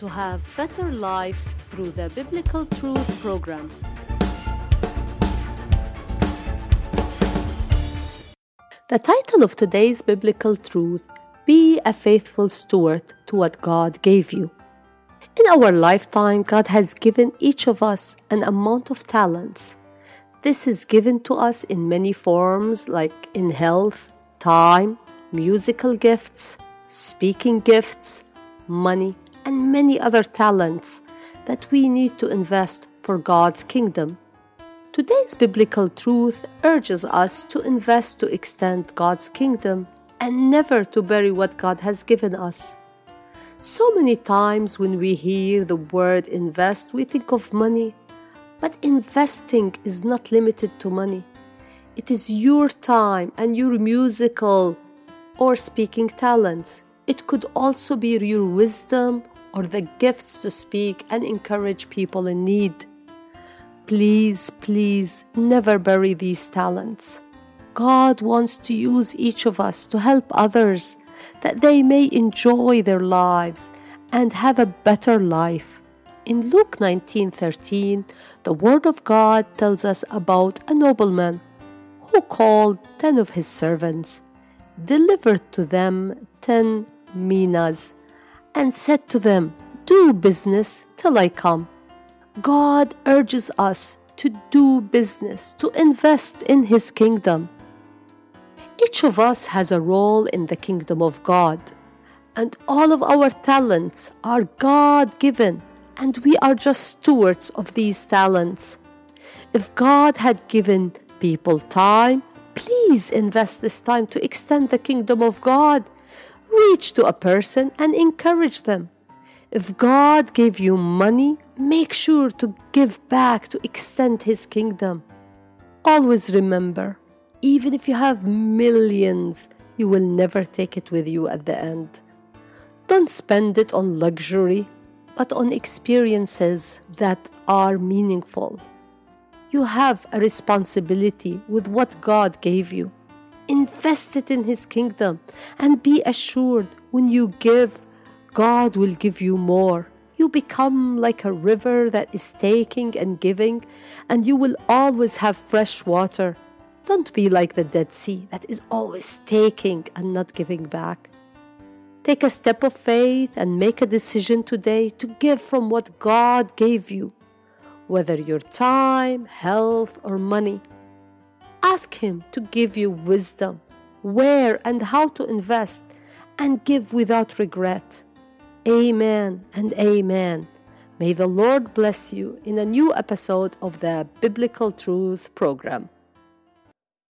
to have better life through the Biblical Truth program. The title of today's biblical truth Be a faithful steward to what God gave you. In our lifetime, God has given each of us an amount of talents. This is given to us in many forms, like in health, time, musical gifts, speaking gifts, money, and many other talents that we need to invest for God's kingdom. Today's biblical truth urges us to invest to extend God's kingdom and never to bury what God has given us. So many times when we hear the word invest, we think of money, but investing is not limited to money. It is your time and your musical or speaking talents. It could also be your wisdom or the gifts to speak and encourage people in need. Please, please never bury these talents. God wants to use each of us to help others that they may enjoy their lives and have a better life. In Luke 19:13, the word of God tells us about a nobleman who called 10 of his servants, delivered to them 10 minas, and said to them, "Do business till I come." God urges us to do business, to invest in His kingdom. Each of us has a role in the kingdom of God, and all of our talents are God given, and we are just stewards of these talents. If God had given people time, please invest this time to extend the kingdom of God. Reach to a person and encourage them. If God gave you money, make sure to give back to extend His kingdom. Always remember, even if you have millions, you will never take it with you at the end. Don't spend it on luxury, but on experiences that are meaningful. You have a responsibility with what God gave you. Invest it in His kingdom and be assured when you give, God will give you more you become like a river that is taking and giving, and you will always have fresh water. Don't be like the Dead Sea that is always taking and not giving back. Take a step of faith and make a decision today to give from what God gave you, whether your time, health, or money. Ask Him to give you wisdom, where and how to invest, and give without regret. Amen and amen. May the Lord bless you in a new episode of the Biblical Truth program.